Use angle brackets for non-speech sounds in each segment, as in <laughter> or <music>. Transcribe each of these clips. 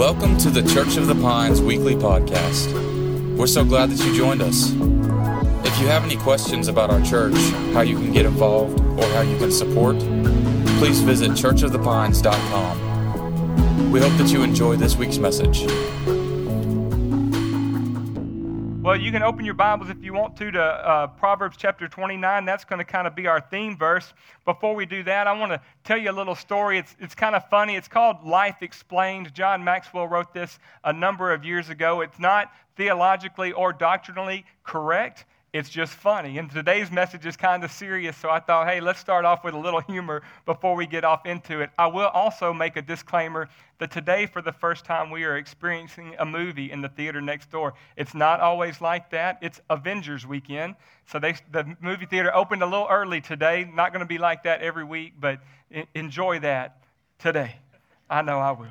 Welcome to the Church of the Pines weekly podcast. We're so glad that you joined us. If you have any questions about our church, how you can get involved, or how you can support, please visit churchofthepines.com. We hope that you enjoy this week's message. Well, you can open your Bibles if you want to to uh, Proverbs chapter 29. That's going to kind of be our theme verse. Before we do that, I want to tell you a little story. It's, it's kind of funny. It's called Life Explained. John Maxwell wrote this a number of years ago. It's not theologically or doctrinally correct, it's just funny. And today's message is kind of serious, so I thought, hey, let's start off with a little humor before we get off into it. I will also make a disclaimer that today, for the first time, we are experiencing a movie in the theater next door. It's not always like that. It's Avengers weekend. So they, the movie theater opened a little early today. Not going to be like that every week, but enjoy that today. I know I will.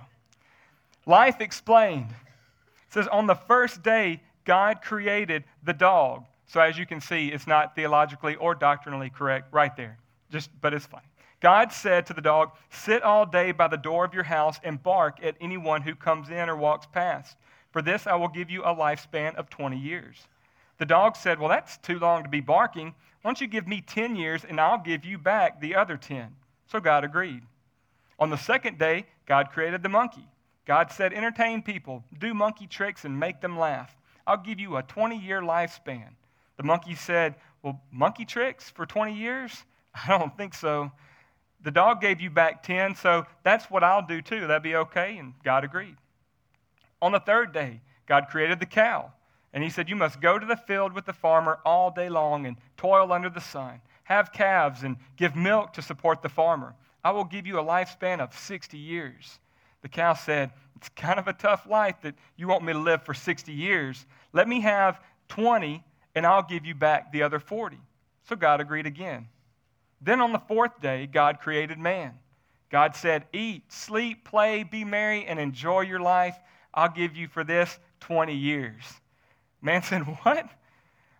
Life explained. It says, on the first day, God created the dog so as you can see, it's not theologically or doctrinally correct right there. Just, but it's funny. God said to the dog, Sit all day by the door of your house and bark at anyone who comes in or walks past. For this I will give you a lifespan of 20 years. The dog said, Well, that's too long to be barking. Why don't you give me 10 years and I'll give you back the other 10? So God agreed. On the second day, God created the monkey. God said, Entertain people, do monkey tricks, and make them laugh. I'll give you a 20 year lifespan. The monkey said, Well, monkey tricks for 20 years? <laughs> I don't think so. The dog gave you back 10, so that's what I'll do too. That'd be okay. And God agreed. On the third day, God created the cow. And he said, You must go to the field with the farmer all day long and toil under the sun. Have calves and give milk to support the farmer. I will give you a lifespan of 60 years. The cow said, It's kind of a tough life that you want me to live for 60 years. Let me have 20 and I'll give you back the other 40. So God agreed again. Then on the fourth day, God created man. God said, Eat, sleep, play, be merry, and enjoy your life. I'll give you for this 20 years. Man <laughs> said, What?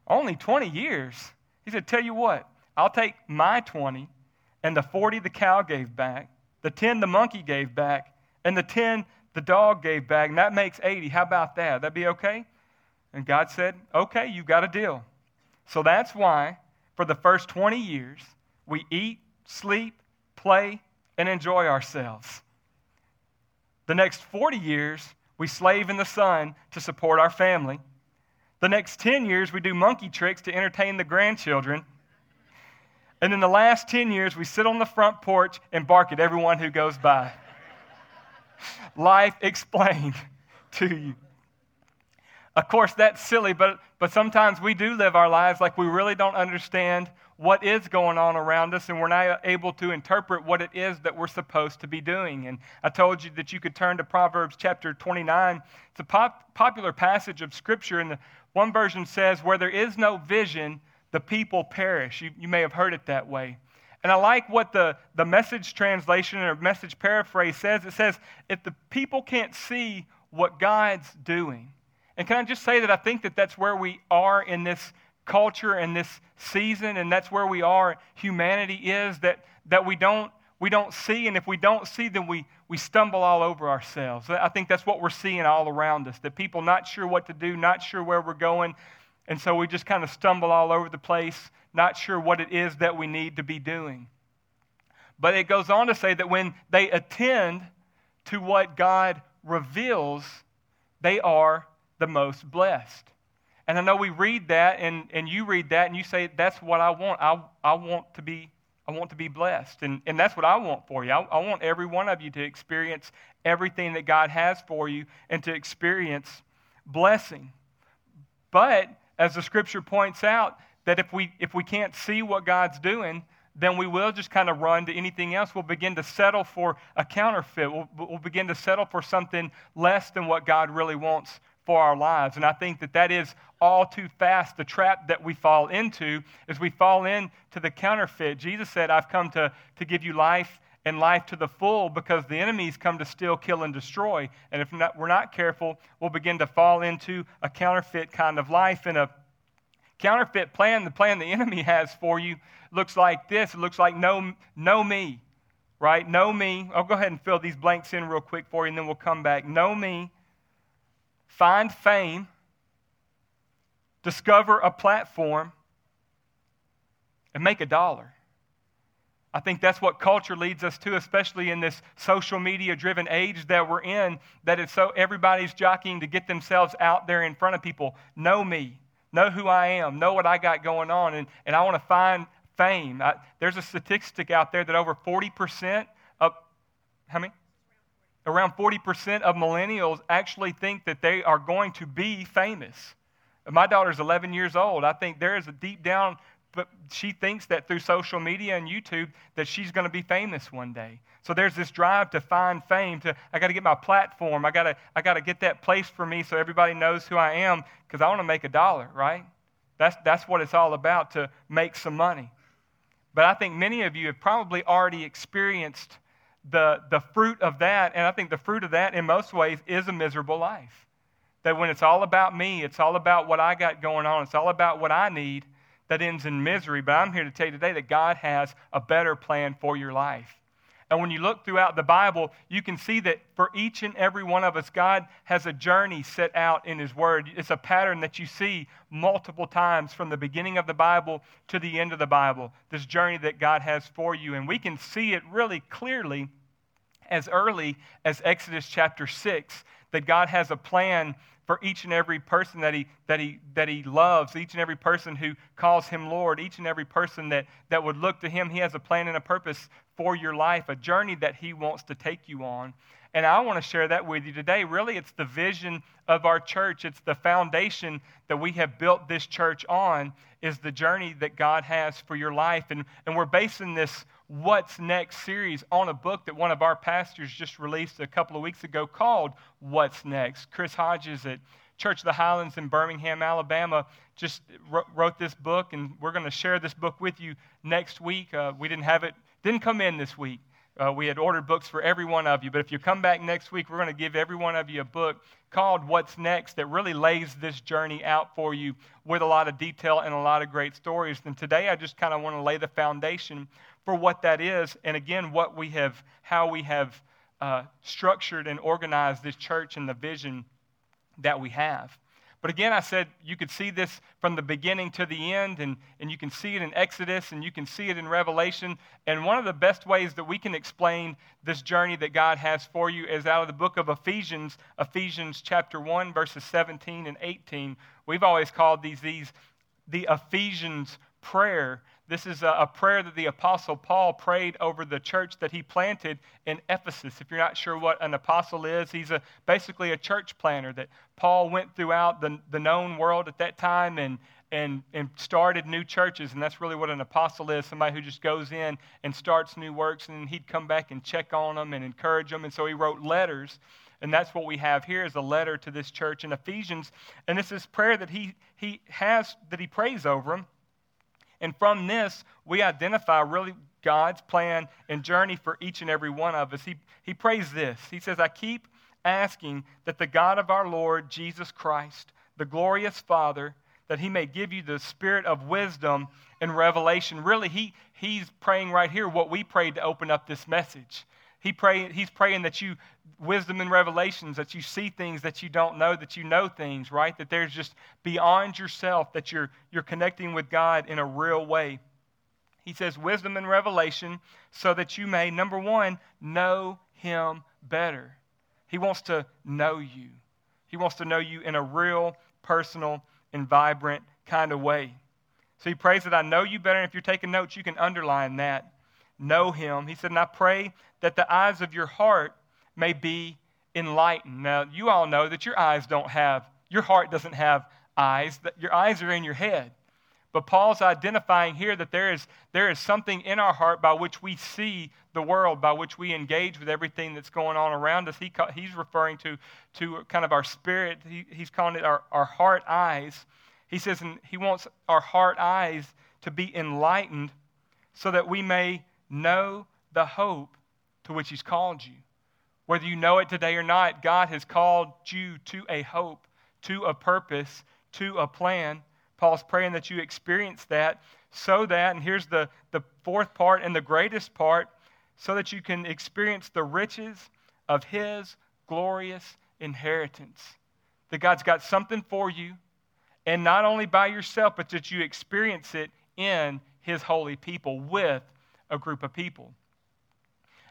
Only 20 years? He said, Tell you what, I'll take my 20 and the 40 the cow gave back, the 10 the monkey gave back, and the 10 the dog gave back, and that makes 80. How about that? That'd be okay? And God said, okay, you've got a deal. So that's why, for the first 20 years, we eat, sleep, play, and enjoy ourselves. The next 40 years, we slave in the sun to support our family. The next 10 years, we do monkey tricks to entertain the grandchildren. And in the last 10 years, we sit on the front porch and bark at everyone who goes by. <laughs> Life explained <laughs> to you. Of course, that's silly, but, but sometimes we do live our lives like we really don't understand what is going on around us, and we're not able to interpret what it is that we're supposed to be doing. And I told you that you could turn to Proverbs chapter 29. It's a pop, popular passage of Scripture, and the, one version says, Where there is no vision, the people perish. You, you may have heard it that way. And I like what the, the message translation or message paraphrase says. It says, If the people can't see what God's doing, and can I just say that I think that that's where we are in this culture and this season, and that's where we are, humanity is, that, that we, don't, we don't see, and if we don't see, then we, we stumble all over ourselves. I think that's what we're seeing all around us, that people not sure what to do, not sure where we're going, and so we just kind of stumble all over the place, not sure what it is that we need to be doing. But it goes on to say that when they attend to what God reveals, they are the most blessed. And I know we read that and, and you read that and you say, that's what I want. I, I want to be I want to be blessed. And, and that's what I want for you. I, I want every one of you to experience everything that God has for you and to experience blessing. But as the scripture points out, that if we if we can't see what God's doing, then we will just kind of run to anything else. We'll begin to settle for a counterfeit. We'll, we'll begin to settle for something less than what God really wants for our lives. And I think that that is all too fast the trap that we fall into is we fall into the counterfeit. Jesus said, I've come to, to give you life and life to the full because the enemies come to steal, kill, and destroy. And if not, we're not careful, we'll begin to fall into a counterfeit kind of life. And a counterfeit plan, the plan the enemy <laughs> has for you, looks like this. It looks like no, know me. right? Know me. I'll go ahead and fill these blanks in real quick for you, and then we'll come back. Know me, find fame, discover a platform, and make a dollar. I think that's what culture leads us to, especially in this social media driven age that we're in, that it's so everybody's jockeying to get themselves out there in front of people. Know me, know who I am, know what I got going on, and, and I want to find fame. I, there's a statistic out there that over 40% of, how many? Around 40% of millennials actually think that they are going to be famous. My daughter's 11 years old. I think there is a deep down but she thinks that through social media and YouTube that she's going to be famous one day. So there's this drive to find fame. To I got to get my platform. I got to I got to get that place for me so everybody knows who I am because I want to make a dollar, right? That's that's what it's all about to make some money. But I think many of you have probably already experienced the the fruit of that, and I think the fruit of that in most ways is a miserable life. That when it's all about me, it's all about what I got going on, it's all about what I need that ends in misery. But I'm here to tell you today that God has a better plan for your life. And when you look throughout the Bible, you can see that for each and every one of us, God has a journey set out in His Word. It's a pattern that you see multiple times from the beginning of the Bible to the end of the Bible, this journey that God has for you. And we can see it really clearly as early as Exodus chapter 6 that God has a plan for each and every person that he, that, he, that he loves, each and every person who calls him Lord, each and every person that, that would look to him. He has a plan and a purpose for your life, a journey that he wants to take you on. And I want to share that with you today. Really, it's the vision of our church. It's the foundation that we have built this church on, is the journey that God has for your life. And, and we're basing this What's Next series on a book that one of our pastors just released a couple of weeks ago called What's Next. Chris Hodges at Church of the Highlands in Birmingham, Alabama, just wrote this book, and we're going to share this book with you next week. Uh, we didn't have it, didn't come in this week. Uh, we had ordered books for every one of you, but if you come back next week, we're going to give every one of you a book called What's Next that really lays this journey out for you with a lot of detail and a lot of great stories. And today I just kind of want to lay the foundation for what that is, and again, what we have, how we have uh, structured and organized this church and the vision that we have. But again, I said you could see this from the beginning to the end, and, and you can see it in Exodus and you can see it in Revelation. And one of the best ways that we can explain this journey that God has for you is out of the book of Ephesians, Ephesians chapter 1, verses 17 and 18. We've always called these, these the Ephesians prayer this is a, prayer that the Apostle Paul prayed over the church that he planted in Ephesus. If you're not sure what an apostle is, he's a, basically a church planter that Paul went throughout the, the known world at that time and, and, and started new churches. And that's really what an apostle is somebody who just goes in and starts new works, and he'd come back and check on them and encourage them. And so he wrote letters. And that's what we have here is a letter to this church in Ephesians. And this is prayer that he, he has, that he prays over them and from this, we identify really God's plan and journey for each and every one of us. He, he prays this He says, I keep asking that the God of our Lord Jesus Christ, the glorious Father, that he may give you the spirit of wisdom and revelation. Really, he, he's praying right here what we prayed to open up this message. He pray, he's praying that you, wisdom and revelations, that you see things that you don't know, that you know things, right? That there's just beyond yourself, that you're, you're connecting with God in a real way. He says, wisdom and revelation, so that you may, number one, know Him better. He wants to know you. He wants to know you in a real, personal, and vibrant kind of way. So he prays that I know you better. And if you're taking notes, you can underline that know him. He said, And I pray that the eyes of your heart may be enlightened. Now, you all know that your eyes don't have, your heart doesn't have eyes, that your eyes are in your head. But Paul's identifying here that there is, there is something in our heart by which we see the world, by which we engage with everything that's going on around us. He, he's referring to, to kind of our spirit, he, he's calling it our, our heart eyes. He says, and he wants our heart eyes to be enlightened so that we may know the hope to which He's called you. Whether you know it today or not, God has called you to a hope, to a purpose, to a plan. Paul's praying that you experience that so that, and here's the, the fourth part and the greatest part, so that you can experience the riches of His glorious inheritance. That God's got something for you, and not only by yourself, but that you experience it in His holy people with a group of people.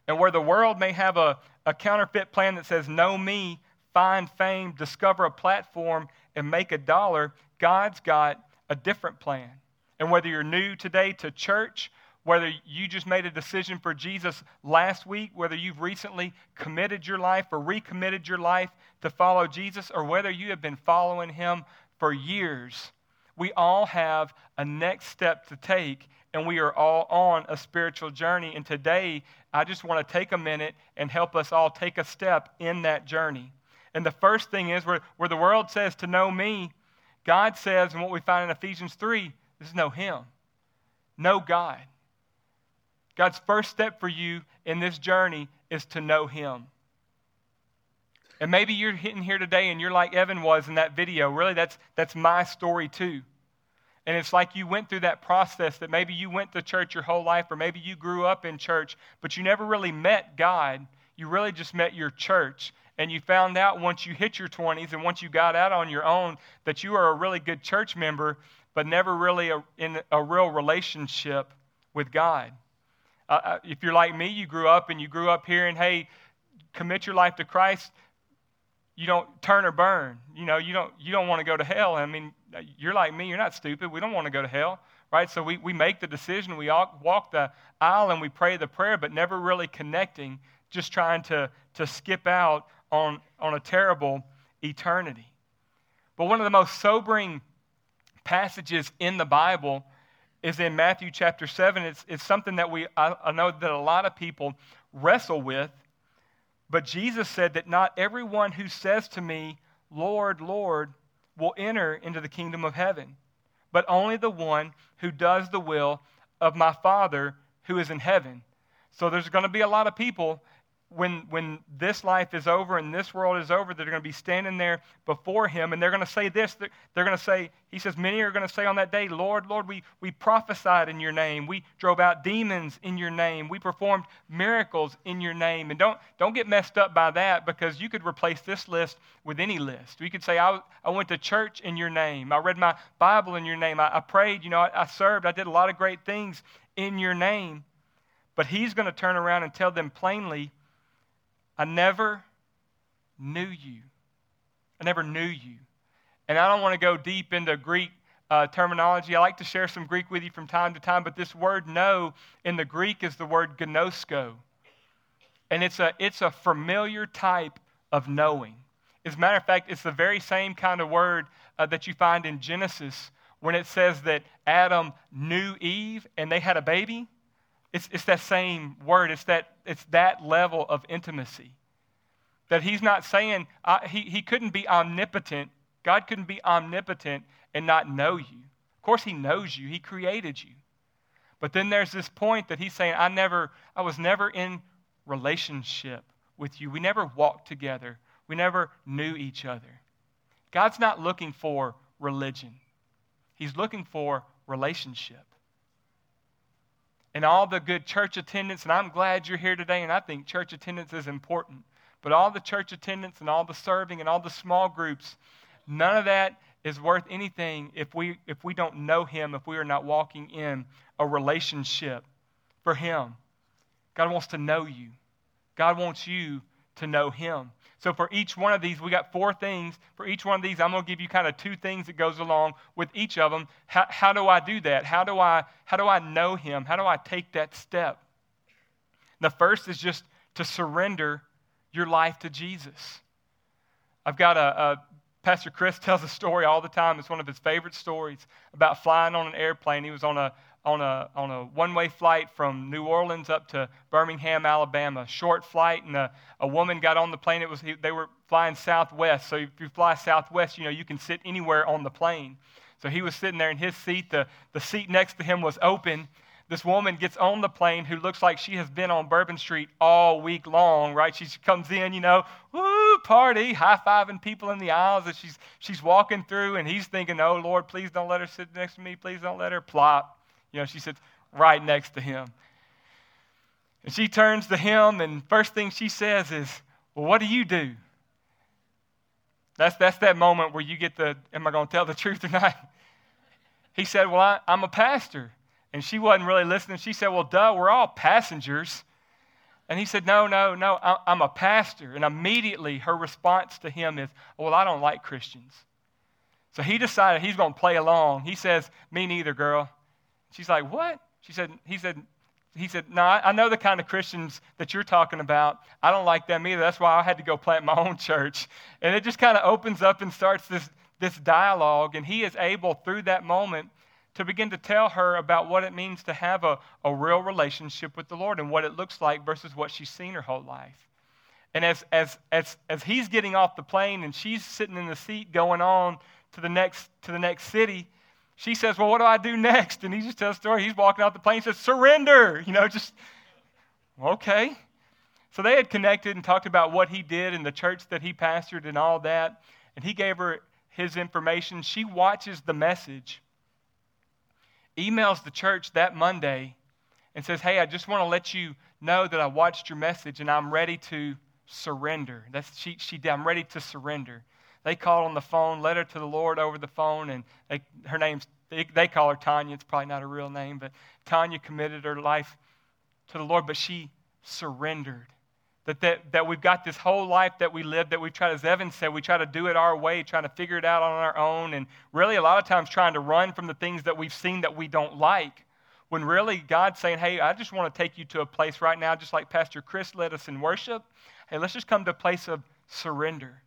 And where the world may have a, a counterfeit plan that says, Know me, find fame, discover a platform, and make a dollar, God's got a different plan. And whether you're new today to church, whether you just made a decision for Jesus last week, whether you've recently committed your life or recommitted your life to follow Jesus, or whether you have been following him for years, we all have a next step to take, and we are all on a spiritual journey. And today, I just want to take a minute and help us all take a step in that journey. And the first thing is where, where the world says to know me, God says, and what we find in Ephesians 3 is know Him. Know God. God's first step for you in this journey is to know Him. And maybe you're hitting here today and you're like Evan was in that video. Really, that's, that's my story too. And it's like you went through that process that maybe you went to church your whole life, or maybe you grew up in church, but you never really met God. You really just met your church. And you found out once you hit your 20s and once you got out on your own that you are a really good church member, but never really a, in a real relationship with God. Uh, uh if you're like me, you grew up and you grew up hearing, hey, commit your life to Christ you don't turn or burn. You know, you don't, you don't want to go to hell. I mean, you're like me, you're not stupid. We don't want to go to hell, right? So we, we make the decision, we walk the aisle and we pray the prayer, but never really connecting, just trying to, to skip out on, on a terrible eternity. But one of the most sobering passages in the Bible is in Matthew chapter 7. It's, it's something that we, I, I know that a lot of people wrestle with but Jesus said that not everyone who says to me, Lord, Lord, will enter into the kingdom of heaven, but only the one who does the will of my Father who is in heaven. So there's going to be a lot of people when, when this life is over and this world is over, they're going to be standing there before him and they're going to say this. They're, they're going to say, he says, many are going to say on that day, Lord, Lord, we, we prophesied in your name. We drove out demons in your name. We performed miracles in your name. And don't, don't get messed up by that because you could replace this list with any list. You could say, I, I went to church in your name. I read my Bible in your name. I, I prayed, you know, I, I served. I did a lot of great things in your name. But he's going to turn around and tell them plainly, I never knew you. I never knew you. And I don't want to go deep into Greek uh, terminology. I like to share some Greek with you from time to time, but this word know in the Greek is the word gnosko. And it's a, it's a familiar type of knowing. As a matter of fact, it's the very same kind of word uh, that you find in Genesis when it says that Adam knew Eve and they had a baby. It's, it's that same word, it's that, it's that level of intimacy. That he's not saying, he, he couldn't be omnipotent. God couldn't be omnipotent and not know you. Of course, he knows you, he created you. But then there's this point that he's saying, I never, I was never in relationship with you. We never walked together. We never knew each other. God's not looking for religion. He's looking for relationship and all the good church attendance, and I'm glad you're here today, and I think church attendance is important. But all the church attendance and all the serving and all the small groups, none of that is worth anything if we, if we don't know Him, if we are not walking in a relationship for Him. God wants to know you, God wants you to know Him. So for each one of these, we got four things. For each one of these, I'm going to give you kind of two things that goes along with each of them. How, how do I do that? How do I how do I know him? How do I take that step? The first is just to surrender your life to Jesus. I've got a, a Pastor Chris <laughs> tells a story all the time. It's one of his favorite stories about flying on an airplane. He was on a on a, on a one way flight from New Orleans up to Birmingham, Alabama. Short flight, and a, a woman got on the plane. It was, they were flying Southwest. So if you fly Southwest, you know, you can sit anywhere on the plane. So he was sitting there in his seat. The, the seat next to him was open. This woman gets on the plane who looks like she has been on Bourbon Street all week long, right? She comes in, you know, woo, party, high fiving people in the aisles as she's, she's walking through, and he's thinking, oh, Lord, please don't let her sit next to me. Please don't let her plop. You know, she sits right next to him. And she turns to him, and first thing she says is, Well, what do you do? That's, that's that moment where you get the, Am I going to tell the <laughs> truth or not? He said, Well, I, I'm a pastor. And she wasn't really listening. She said, Well, duh, we're all passengers. And he said, No, no, no, I'm a pastor. And immediately her response to him is, Well, I don't like Christians. So he decided he's going to play along. He says, Me neither, girl. She's like, What? She said, He said, he said, No, I know the kind of Christians that you're talking about. I don't like them either. That's why I had to go plant my own church. And it just kind of opens up and starts this, this dialogue. And he is able, through that moment, to begin to tell her about what it means to have a, a real relationship with the Lord and what it looks like versus what she's seen her whole life. And as, as, as, as he's getting off the plane and she's sitting in the seat going on to the next, to the next city, she says, Well, what do I do next? And he just tells a story. He's walking out the plane and says, Surrender. You know, just, okay. So they had connected and talked about what he did in the church that he pastored and all that. And he gave her his information. She watches the message emails the church that Monday and says, Hey, I just want to let you know that I watched your message and I'm ready to surrender. That's she, she I'm ready to surrender. They called on the phone, led her to the Lord over the phone, and they, her name's they, they call her Tanya. It's probably not a real name, but Tanya committed her life to the Lord, but she surrendered. That, that, that we've got this whole life that we live that we try, as Evan said, we try to do it our way, trying to figure it out on our own, and really a lot of times trying to run from the things that we've seen that we don't like. When really God's saying, hey, I just want to take you to a place right now, just like Pastor Chris led us in worship. Hey, let's just come to a place of surrender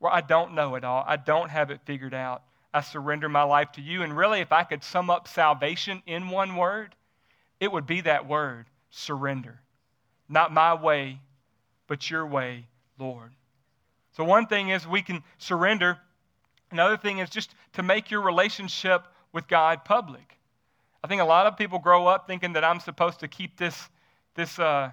where I don't know it all. I don't have it figured out. I surrender my life to you. And really, if I could sum up salvation in one word, it would be that word surrender. Not my way, but your way, Lord. So, one thing is we can surrender. Another thing is just to make your relationship with God public. I think a lot of people grow up thinking that I'm supposed to keep this, this, uh,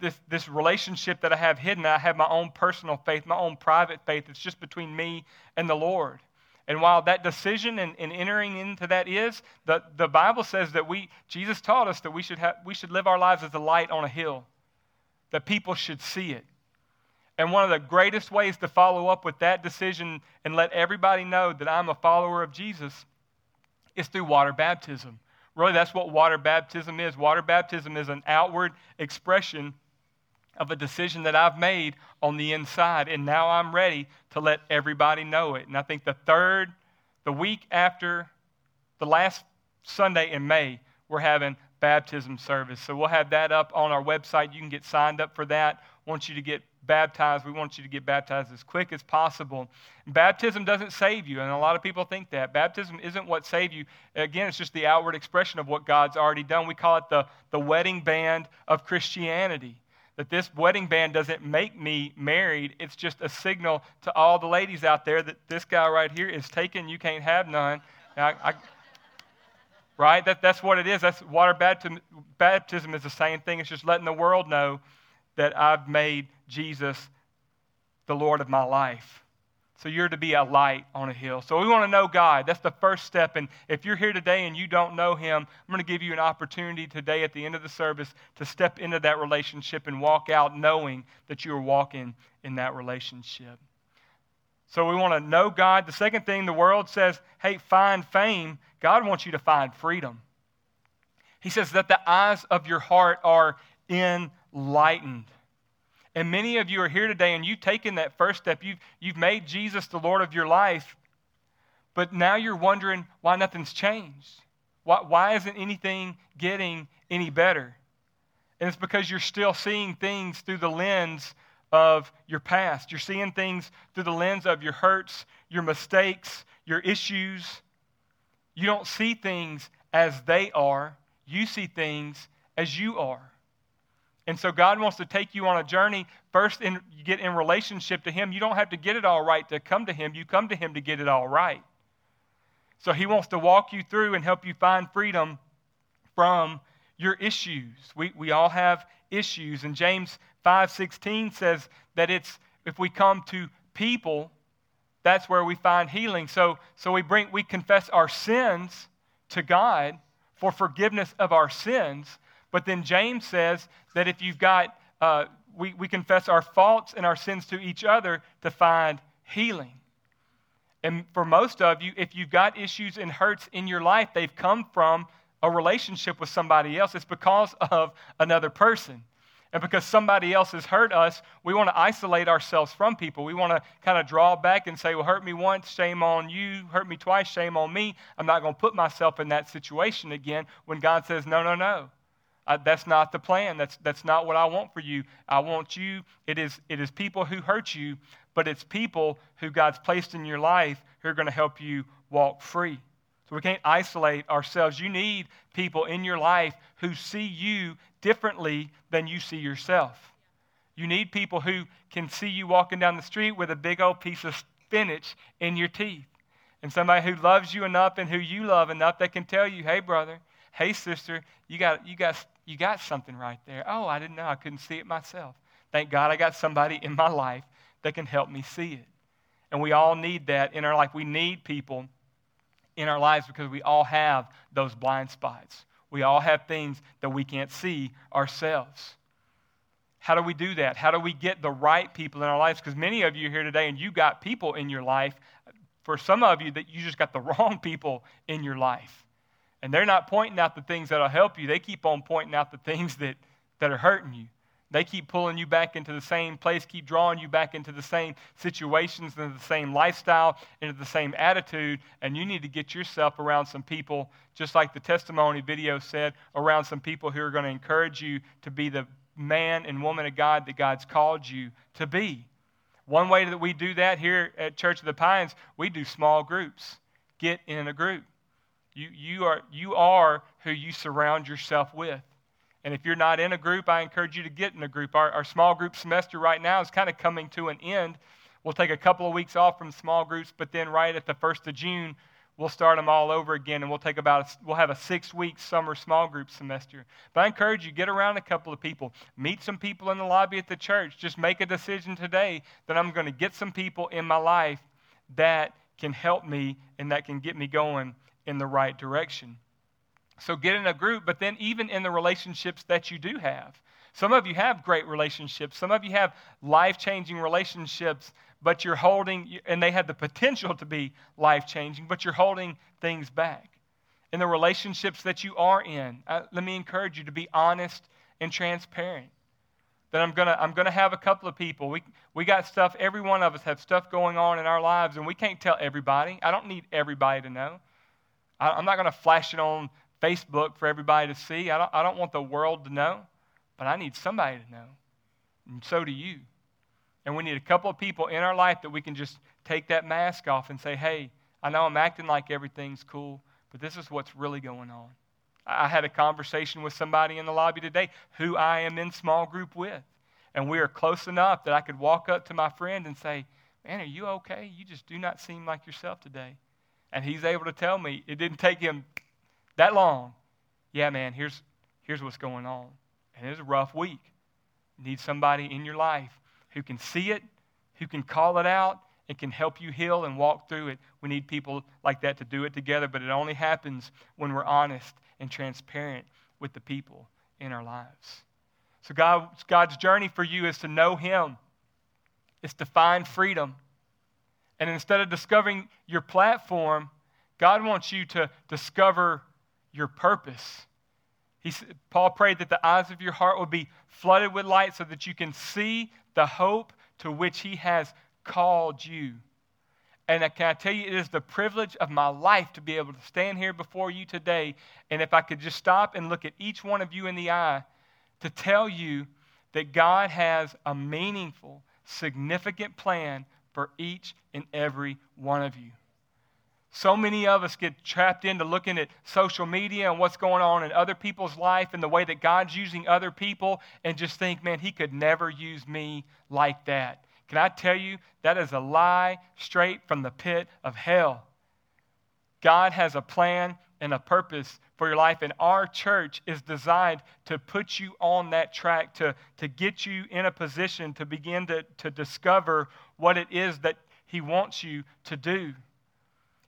this, this relationship that I have hidden. I have my own personal faith, my own private faith. It's just between me and the Lord. And while that decision and, and, entering into that is, the, the Bible says that we, Jesus taught us that we should, have, we should live our lives as a light on a hill that people should see it. And one of the greatest ways to follow up with that decision and let everybody know that I'm a follower of Jesus is through water baptism. Really, that's what water baptism is. Water baptism is an outward expression of a decision that I've made on the inside, and now I'm ready to let everybody know it. And I think the third, the week after the last Sunday in May, we're having baptism service. So we'll have that up on our website. You can get signed up for that. Want you to get baptized. We want you to get baptized as quick as possible. Baptism doesn't save you, and a lot of people think that. Baptism isn't what saves you. Again, it's just the outward expression of what God's already done. We call it the, the wedding band of Christianity. That this wedding band doesn't make me married. It's just a signal to all the ladies out there that this guy right here is taken. You can't have none. I, I, right? That, that's what it is. That's water baptism. Baptism is the same thing. It's just letting the world know that I've made Jesus the Lord of my life. So you're to be a light on a hill. So we want to know God. That's the first step. And if you're here today and you don't know Him, I'm going to give you an opportunity today at the end of the service to step into that relationship and walk out knowing that you are walking in that relationship. So we want to know God. The second thing the world says, hey, find fame. God wants you to find freedom. He says that the eyes of your heart are enlightened. And many of you are here today and you've taken that first step. You've, you've made Jesus the Lord of your life, but now you're wondering why nothing's changed. Why, why isn't anything getting any better? And it's because you're still seeing things through the lens of your past. You're seeing things through the lens of your hurts, your mistakes, your issues. You don't see things as they are, you see things as you are. And so God wants to take you on a journey. First, in, you get in relationship to Him. You don't have to get it all right to come to Him. You come to Him to get it all right. So He wants to walk you through and help you find freedom from your issues. We, we all have issues. And James 5.16 says that it's if we come to people that's where we find healing. So, so we, bring, we confess our sins to God for forgiveness of our sins, But then James says that if you've got, uh, we, we confess our faults and our sins to each other to find healing. And for most of you, if you've got issues and hurts in your life, they've come from a relationship with somebody else. It's because <laughs> of another person. And because somebody else has hurt us, we want to isolate ourselves from people. We want to kind of draw back and say, well, hurt me once, shame on you. Hurt me twice, shame on me. I'm not going to put myself in that situation again when God says, no, no, no. Uh, that's not the plan. That's, that's not what I want for you. I want you, it is, it is people who hurt you, but it's people who God's placed in your life who are going to help you walk free. So we can't isolate ourselves. You need people in your life who see you differently than you see yourself. You need people who can see you walking down the street with a big old piece of spinach in your teeth. And somebody who loves you enough and who you love enough that can tell you, hey, brother, hey, sister, you got, you got, you got something right there. Oh, I didn't know. I couldn't see it myself. Thank God I got somebody in my life that can help me see it. And we all need that in our life. We need people in our lives because we all have those blind spots. We all have things that we can't see ourselves. How do we do that? How do we get the right people in our lives? Because many of you here today, and you got people in your life, for some of you, that you just got the <laughs> wrong people in your life. And they're not pointing out the things that'll help you, they keep on pointing out the things that, that are hurting you. They keep pulling you back into the same place, keep drawing you back into the same situations, into the same lifestyle, into the same attitude, and you need to get yourself around some people, just like the testimony video said, around some people who are going to encourage you to be the man and woman of God that God's called you to be. One way that we do that here at Church of the Pines, we do small groups. Get in a group. You, you, are, you are who you surround yourself with. And if you're not in a group, I encourage you to get in a group. Our, our small group semester right now is kind of coming to an end. We'll take a couple of weeks off from small groups, but then right at the 1st of June, we'll start them all over again and we'll take about a, we'll have a six week summer small group semester but i encourage you get around a couple of people meet some people in the lobby at the church just make a decision today that i'm going to get some people in my life that can help me and that can get me going in the right direction so get in a group, but then even in the relationships that you do have. Some of you have great relationships. Some of you have life changing relationships, but you're holding, and they have the potential to be life changing, but you're holding things back. In the relationships that you are in, uh, let me encourage you to be honest and transparent. That I'm to I'm gonna have a couple of people. We, we got stuff, every one of us have stuff going on in our lives, and we can't tell everybody. I don't need everybody to know. I'm not going to flash it on Facebook for everybody to see. I don't, I don't want the world to know, but I need somebody to know. And so do you. And we need a couple of people in our life that we can just take that mask off and say, hey, I know I'm acting like everything's cool, but this is what's really going on. I had a conversation with somebody in the lobby today who I am in small group with. And we are close enough that I could walk up to my friend and say, Man, are you okay? You just do not seem like yourself today. And he's able to tell me it didn't take him that long, yeah, man, here's, here's what's going on. And it's a rough week. You need somebody in your life who can see it, who can call it out, and can help you heal and walk through it. We need people like that to do it together, but it only happens when we're honest and transparent with the people in our lives. So God, God's journey for you is to know Him. It's to find freedom. And instead of discovering your platform, God wants you to discover your purpose. He, Paul prayed that the eyes of your heart would be flooded with light so that you can see the hope to which He has called you. And I, can I tell you, it is the privilege of my life to be able to stand here before you today. And if I could just stop and look at each one of you in the eye to tell you that God has a meaningful, significant plan for each and every one of you. So many of us get trapped into looking at social media and what's going on in other people's life and the way that God's using other people and just think, man, he could never use me like that. Can I tell you, that is a lie straight from the pit of hell. God has a plan and a purpose for your life, and our church is designed to put you on that track, to, to get you in a position to begin to, to discover what it is that He wants you to do.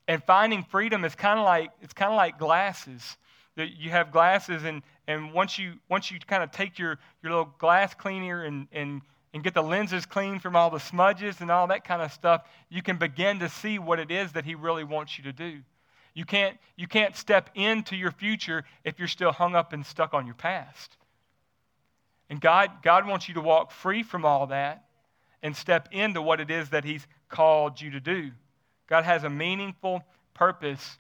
And finding freedom is kind of like it's kind of like glasses. that you have glasses, and, and once you once you kind of take your, your little glass cleaner and, and and get the lenses clean from all the smudges and all that kind of stuff, you can begin to see what it is that He really wants you to do. You can't, you can't step into your future if you're still hung up and stuck on your past. And God, God wants you to walk free from all that and step into what it is that He's called you to do. God has a meaningful purpose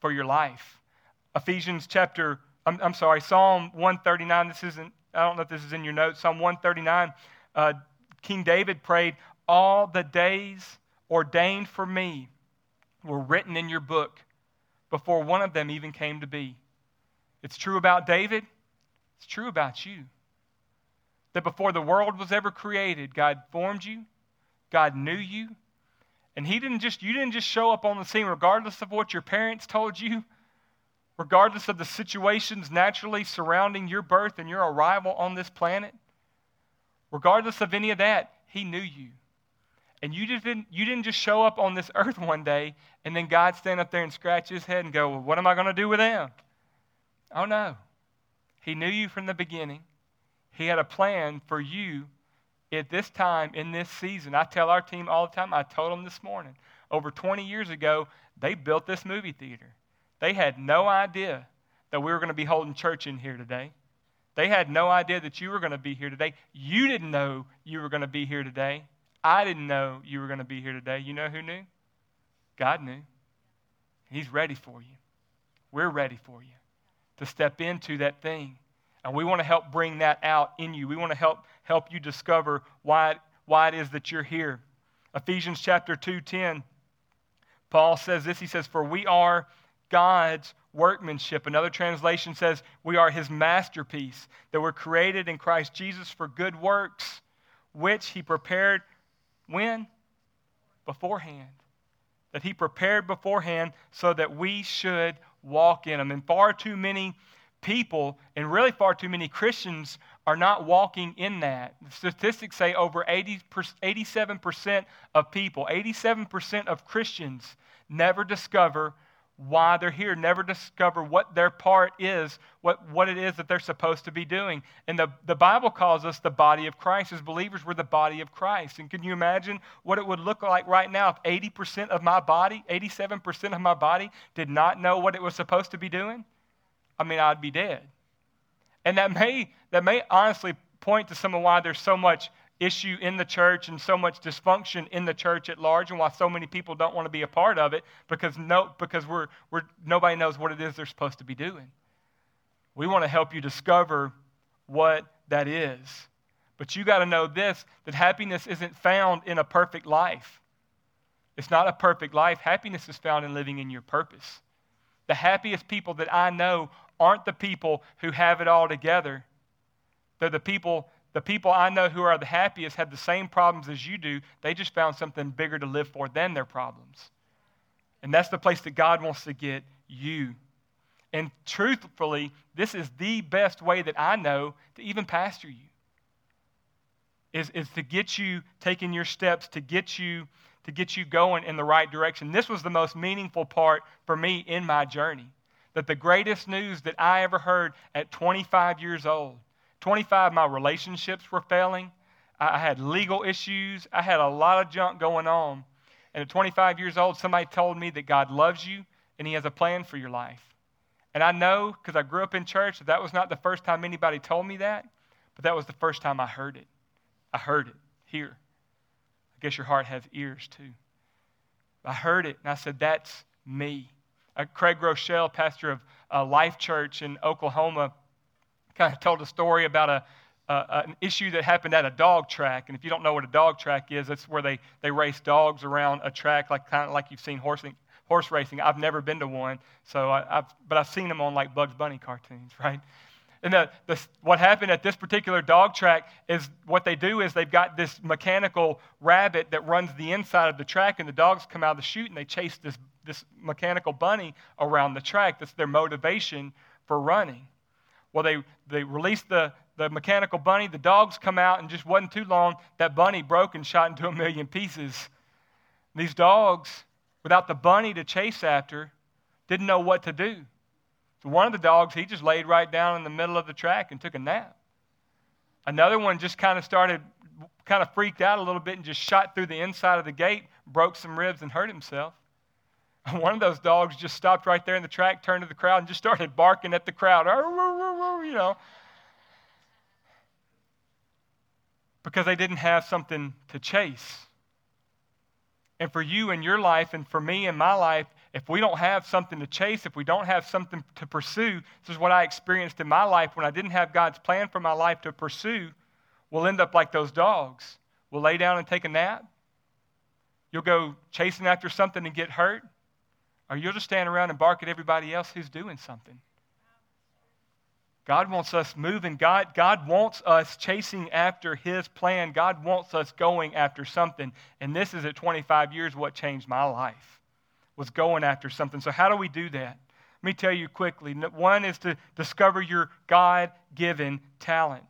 for your life. Ephesians chapter, I'm, I'm sorry, Psalm 139. This isn't, I don't know if this is in your notes. Psalm 139, uh, King David prayed, All the days ordained for me were written in your book before one of them even came to be. It's true about David, it's true about you that before the world was ever created, God formed you, God knew you, and He didn't just, you didn't just show up on the scene regardless of what your parents told you, regardless of the situations naturally surrounding your birth and your arrival on this planet, regardless of any of that, He knew you. And you, just didn't, you didn't just show up on this earth one day and then God stand up there and scratch his head and go, Well, what am I going to do with them? Oh, no. He knew you from the beginning. He had a plan for you at this time in this season. I tell our team all the time, I told them this morning, over 20 years ago, they built this movie theater. They had no idea that we were going to be holding church in here today. They had no idea that you were going to be here today. You didn't know you were going to be here today. I didn't know you were going to be here today. You know who knew? God knew. He's ready for you. We're ready for you to step into that thing and we want to help bring that out in you. We want to help help you discover why why it is that you're here. Ephesians chapter 2:10 Paul says this he says for we are God's workmanship. Another translation says we are his masterpiece that were created in Christ Jesus for good works which he prepared when beforehand that he prepared beforehand so that we should walk in them. And far too many people, and really far too many Christians, are not walking in that. Statistics say over 80, 87% of people, 87% of Christians, never discover why they're here, never discover what their part is, what, what it is that they're supposed to be doing. And the, the Bible calls us the body of Christ. As believers, we're the body of Christ. And can you imagine what it would look like right now if 80% of my body, 87% of my body, did not know what it was supposed to be doing? I mean, I'd be dead. And that may, that may honestly point to some of why there's so much issue in the church and so much dysfunction in the church at large and why so many people don't want to be a part of it because, no, because we're, we're, nobody knows what it is they're supposed to be doing. We want to help you discover what that is. But you got to know this that happiness isn't found in a perfect life. It's not a perfect life. Happiness is found in living in your purpose. The happiest people that I know aren't the people who have it all together. They're the people, the people I know who are the happiest have the same problems as you do. They just found something bigger to live for than their problems. And that's the place that God wants to get you. And truthfully, this is the best way that I know to even pastor you. Is, is to get you taking your steps, to get you to get you going in the right direction. This was the most meaningful part for me in my journey that the greatest news that I ever heard at 25 years old, 25, my relationships were failing. I had legal issues. I had a lot of junk going on. And at 25 years old, somebody told me that God loves you and He has a plan for your life. And I know because I grew up in church that that was not the first time anybody told me that, but that was the first time I heard it. I heard it here. I guess your heart has ears too. I heard it and I said, That's me. Uh, Craig Groeschel, pastor of uh, Life Church in Oklahoma, kind of told a story about a, uh, an issue that happened at a dog track. And if you don't know what a dog track is, it's where they, they race dogs around a track, like kind of like you've seen horsing, horse racing. I've never been to one, so I, have but I've seen them on like Bugs Bunny cartoons, <laughs> right? And the, the, what happened at this particular dog track is what they do is they've got this mechanical rabbit that runs the inside of the track, and the dogs come out of the chute and they chase this this mechanical bunny around the track. That's their motivation for running. Well, they, they released the, the mechanical bunny. The dogs come out, and just wasn't too long, that bunny broke and shot into a million pieces. These dogs, without the bunny to chase after, didn't know what to do. So one of the dogs, he just laid right down in the middle of the track and took a nap. Another one just kind of started, kind of freaked out a little bit and just shot through the inside of the gate, broke some ribs, and hurt himself. <laughs> One of those dogs just stopped right there in the track, turned to the crowd, and just started barking at the crowd. You know, because they didn't have something to chase. And for you in your life, and for me in my life, if we don't have something to chase, if we don't have something to pursue, this is what I experienced in my life when I didn't have God's plan for my life to pursue, we'll end up like those dogs. We'll lay down and take a nap. You'll go chasing after something and get hurt, or you'll just stand around and bark at everybody else who's doing something. God wants us moving. God, God wants us chasing after His plan. God wants us going after something. And this is at 25 years what changed my life, was going after something. So, how do we do that? Let me tell you quickly. One is to discover your God given talent.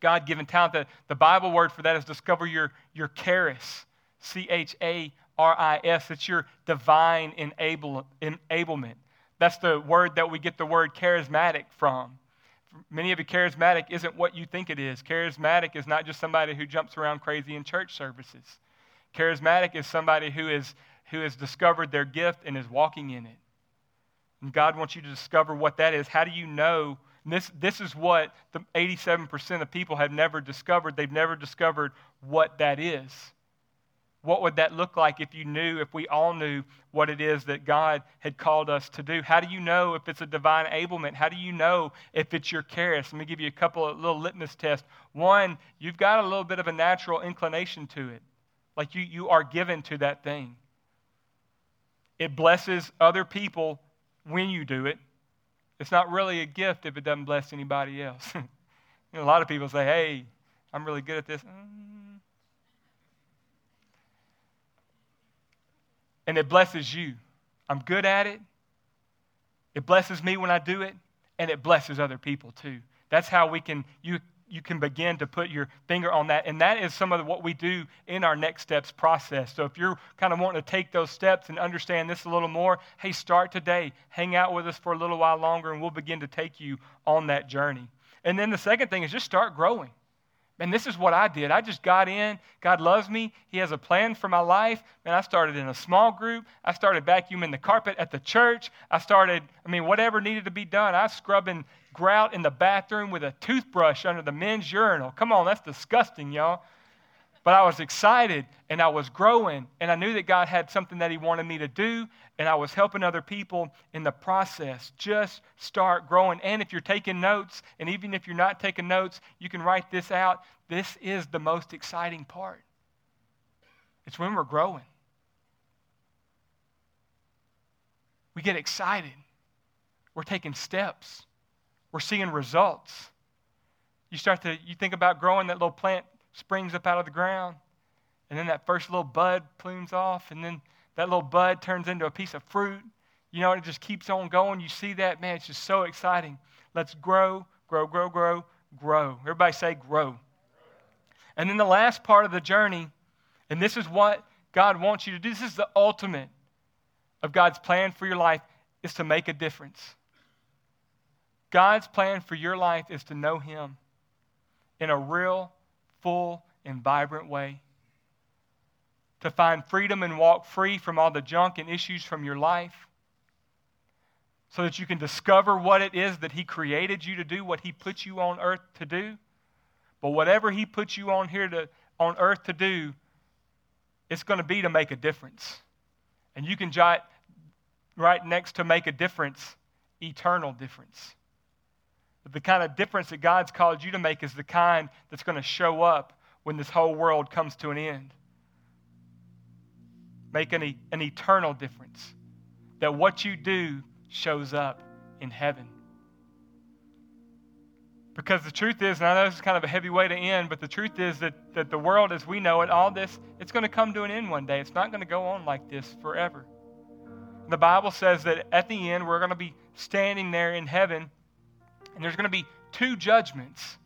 God given talent. The, the Bible word for that is discover your, your charis, C H A R I S. It's your divine enable, enablement. That's the word that we get the word charismatic from. Many of you, charismatic isn't what you think it is. Charismatic is not just somebody who jumps around crazy in church services. Charismatic is somebody who, is, who has discovered their gift and is walking in it. And God wants you to discover what that is. How do you know? This, this is what the 87% of people have never discovered. They've never discovered what that is. What would that look like if you knew, if we all knew what it is that God had called us to do? How do you know if it's a divine enablement? How do you know if it's your charis? Let me give you a couple of little litmus tests. One, you've got a little bit of a natural inclination to it, like you, you are given to that thing. It blesses other people when you do it. It's not really a gift if it doesn't bless anybody else. <laughs> you know, a lot of people say, hey, I'm really good at this. Mm and it blesses you. I'm good at it. It blesses me when I do it, and it blesses other people too. That's how we can you you can begin to put your finger on that. And that is some of what we do in our next steps process. So if you're kind of wanting to take those steps and understand this a little more, hey, start today. Hang out with us for a little while longer, and we'll begin to take you on that journey. And then the second thing is just start growing. And this is what I did. I just got in. God loves me. He has a plan for my life. And I started in a small group. I started vacuuming the carpet at the church. I started, I mean, whatever needed to be done. I was scrubbing grout in the bathroom with a toothbrush under the men's urinal. Come on, that's disgusting, y'all. But I was excited and I was growing and I knew that God had something that He wanted me to do and I was helping other people in the process. Just start growing. And if you're taking notes, and even if you're not taking notes, you can write this out. This is the most exciting part. It's when we're growing. We get excited. We're taking steps. We're seeing results. You start to you think about growing that little plant springs up out of the ground. And then that first little bud plumes off. And then that little bud turns into a piece of fruit. You know, it just keeps on going. You see that, man, it's just so exciting. Let's grow, grow, grow, grow, grow. Everybody say grow. And then the last part of the journey, and this is what God wants you to do. This is the ultimate of God's plan for your life is to make a difference. God's plan for your life is to know Him in a real full, and vibrant way. To find freedom and walk free from all the junk and issues from your life. So that you can discover what it is that He created you to do, what He put you on earth to do. But whatever He put you on here to, on earth to do, it's going to be to make a difference. And you can jot right next to make a difference, eternal difference. But the kind of difference that God's called you to make is the kind that's going to show up when this whole world comes to an end. Make an, an eternal difference. That what you do shows up in heaven. Because the truth is, and I know this is kind of a heavy way to end, but the truth is that, that the world as we know it, all this, it's going to come to an end one day. It's not going to go on like this forever. The Bible says that at the end, we're going to be standing there in heaven and there's going to be two judgments.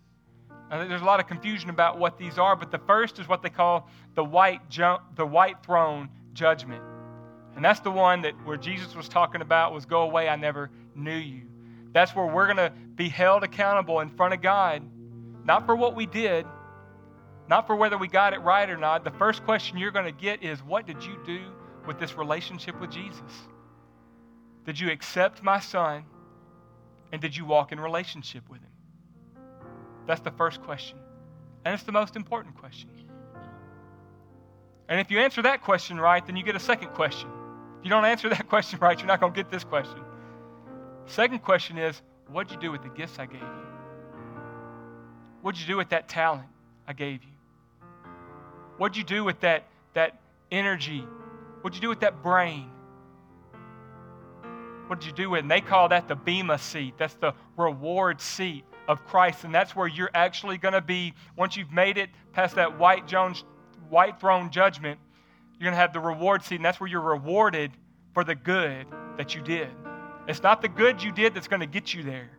Now, there's a lot of confusion about what these are, but the first is what they call the white, ju- the white throne judgment. And that's the one that where Jesus was talking about was go away, I never knew you. That's where we're going to be held accountable in front of God, not for what we did, not for whether we got it right or not. The first question you're going to get is what did you do with this relationship with Jesus? Did you accept my son? And did you walk in relationship with him? That's the first question. And it's the most important question. And if you answer that question right, then you get a second question. If you don't answer <laughs> that question right, you're not going to get this question. Second question is, what'd you do with the gifts I gave you? What'd you do with that talent I gave you? What'd you do with that, that energy? What'd you do with that brain? What did you do with it? And they call that the Bema seat. That's the reward seat of Christ. And that's where you're actually going to be, once you've made it past that white, Jones, white throne judgment, you're going to have the reward seat. And that's where you're rewarded for the good that you did. It's not the good you did that's going to get you there.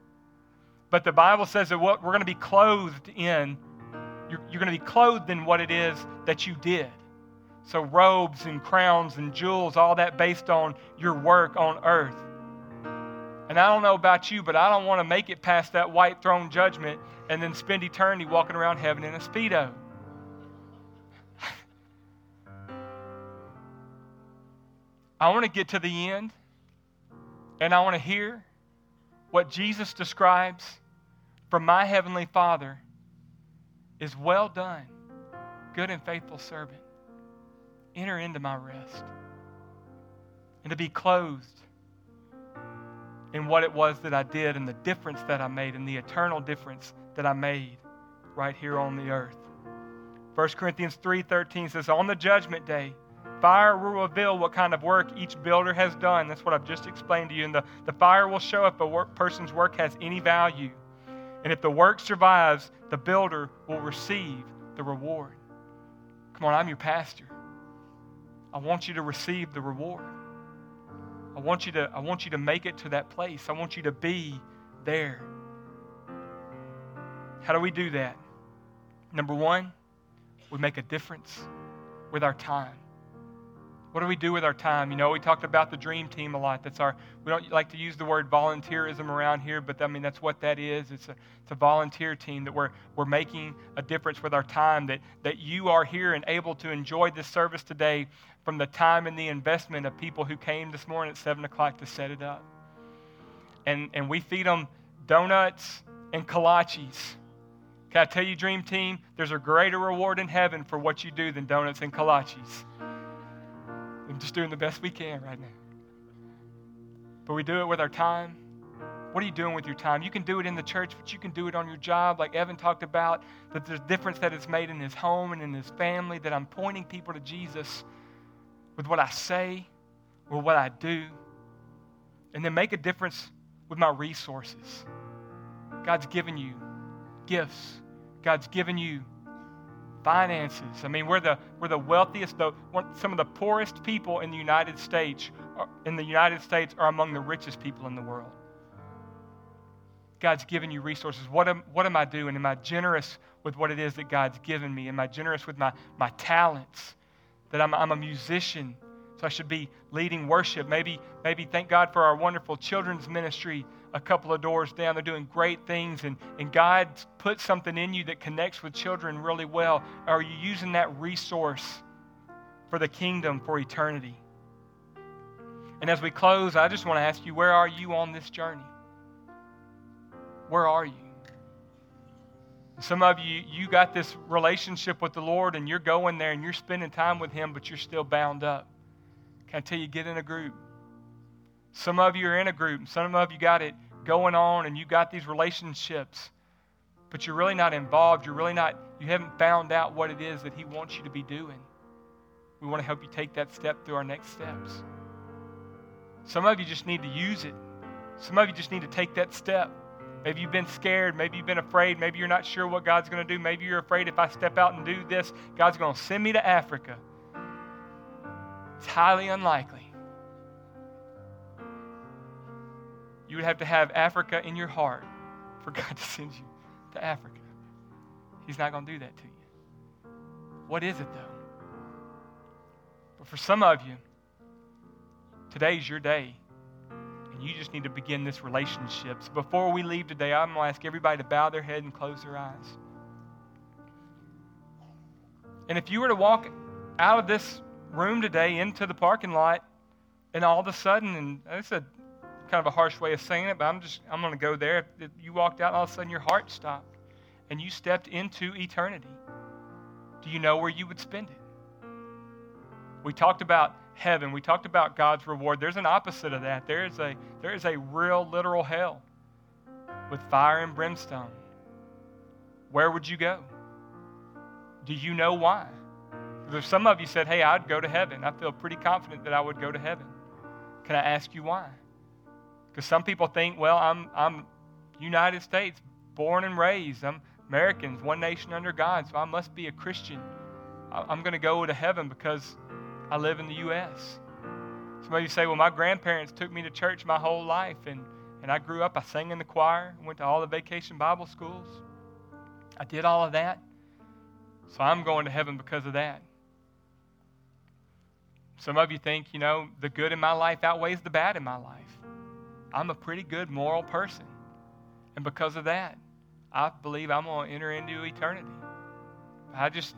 But the Bible says that what we're going to be clothed in, you're, you're going to be clothed in what it is that you did. So, robes and crowns and jewels, all that based on your work on earth. And I don't know about you, but I don't want to make it past that white throne judgment and then spend eternity walking around heaven in a Speedo. <laughs> I want to get to the end and I want to hear what Jesus describes from my Heavenly Father is well done, good and faithful servant. Enter into my rest. And to be clothed in what it was that I did and the difference that I made and the eternal difference that I made right here on the earth. 1 Corinthians 3:13 says on the judgment day fire will reveal what kind of work each builder has done. That's what I've just explained to you. And the, the fire will show if a work, person's work has any value. And if the work survives, the builder will receive the reward. Come on, I'm your pastor. I want you to receive the reward. I want you to, I want you to make it to that place. I want you to be there. How do we do that? Number one, we make a difference with our time. What do we do with our time? You know, we talked about the dream team a lot. That's our, we don't like to use the word volunteerism around here, but I mean, that's what that is. It's a, it's a volunteer team that we're, we're making a difference with our time, that, that you are here and able to enjoy this service today from the time and the investment of people who came this morning at 7 o'clock to set it up. And, and we feed them donuts and kolaches. Can I tell you, Dream Team, there's a greater reward in heaven for what you do than donuts and kolaches. I'm just doing the best we can right now. But we do it with our time. What are you doing with your time? You can do it in the church, but you can do it on your job, like Evan talked about, that there's difference that it's made in his home and in his family, that I'm pointing people to Jesus with what I say or what I do. And then make a difference with my resources. God's given you gifts. God's given you finances. I mean, we're the, we're the wealthiest, the, some of the poorest people in the United States, in the United States are among the richest people in the world. God's given you resources. What am, what am I doing? Am I generous with what it is that God's given me? Am I generous with my, my talents? That I'm, I'm a musician, so I should be leading worship. Maybe, maybe thank God for our wonderful children's ministry a couple of doors down. They're doing great things, and, and God put something in you that connects with children really well. Are you using that resource for the kingdom for eternity? And as we close, I just want to ask you where are you on this journey? Where are you? Some of you, you got this relationship with the Lord and you're going there and you're spending time with Him, but you're still bound up. Can I tell you, get in a group? Some of you are in a group, some of you got it going on and you got these relationships, but you're really not involved. You're really not, you haven't found out what it is that He wants you to be doing. We want to help you take that step through our next steps. Some of you just need to use it. Some of you just need to take that step. Maybe you've been scared. Maybe you've been afraid. Maybe you're not sure what God's going to do. Maybe you're afraid if I step out and do this, God's going to send me to Africa. It's highly unlikely. You would have to have Africa in your heart for God to send you to Africa. He's not going to do that to you. What is it, though? But for some of you, today's your day. You just need to begin this relationship. So before we leave today, I'm going to ask everybody to bow their head and close their eyes. And if you were to walk out of this room today into the parking lot, and all of a sudden, and it's a kind of a harsh way of saying it, but I'm just I'm going to go there. If you walked out, all of a sudden your heart stopped, and you stepped into eternity. Do you know where you would spend it? We talked about heaven. We talked about God's reward. There's an opposite of that. There is a there is a real literal hell with fire and brimstone. Where would you go? Do you know why? There's some of you said, "Hey, I'd go to heaven." I feel pretty confident that I would go to heaven. Can I ask you why? Because some people think, "Well, I'm I'm United States, born and raised. I'm Americans, one nation under God, so I must be a Christian. I'm going to go to heaven because I live in the U.S. Some of you say, well, my grandparents took me to church my whole life, and, and I grew up, I sang in the choir, went to all the vacation Bible schools. I did all of that. So I'm going to heaven because of that. Some of you think, you know, the good in my life outweighs the bad in my life. I'm a pretty good moral person. And because of that, I believe I'm going to enter into eternity. I just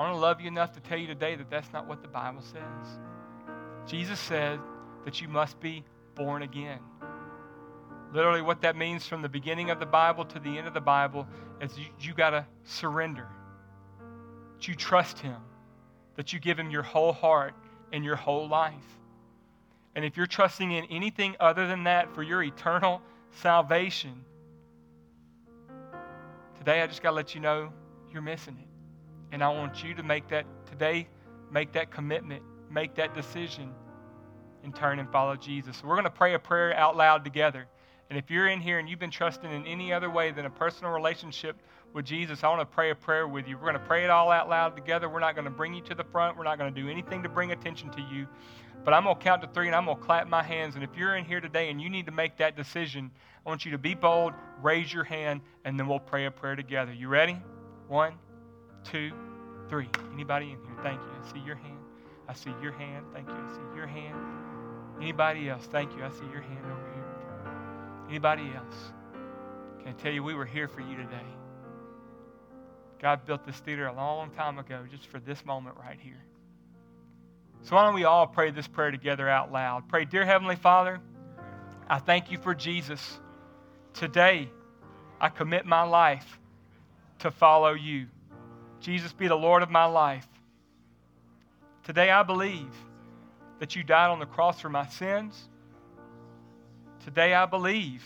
I want to love you enough to tell you today that that's not what the Bible says. Jesus said that you must be born again. Literally, what that means from the beginning of the Bible to the end of the Bible is you, you got to surrender, that you trust Him, that you give Him your whole heart and your whole life. And if you're trusting in anything other than that for your eternal salvation, today I just got to let you know you're missing it. And I want you to make that today, make that commitment, make that decision, and turn and follow Jesus. So we're going to pray a prayer out loud together. And if you're in here and you've been trusting in any other way than a personal relationship with Jesus, I want to pray a prayer with you. We're going to pray it all out loud together. We're not going to bring you to the front. We're not going to do anything to bring attention to you. But I'm going to count to three and I'm going to clap my hands. And if you're in here today and you need to make that decision, I want you to be bold, raise your hand, and then we'll pray a prayer together. You ready? One, two, three. Anybody in here? Thank you. I see your hand. I see your hand. Thank you. I see your hand. Anybody else? Thank you. I see your hand over here. Anybody else? Can I tell you, we were here for you today. God built this theater a long time ago just for this moment right here. So why don't we all pray this prayer together out loud? Pray, Dear Heavenly Father, I thank you for Jesus. Today, I commit my life to follow you. Jesus be the Lord of my life. Today I believe that you died on the cross for my sins. Today I believe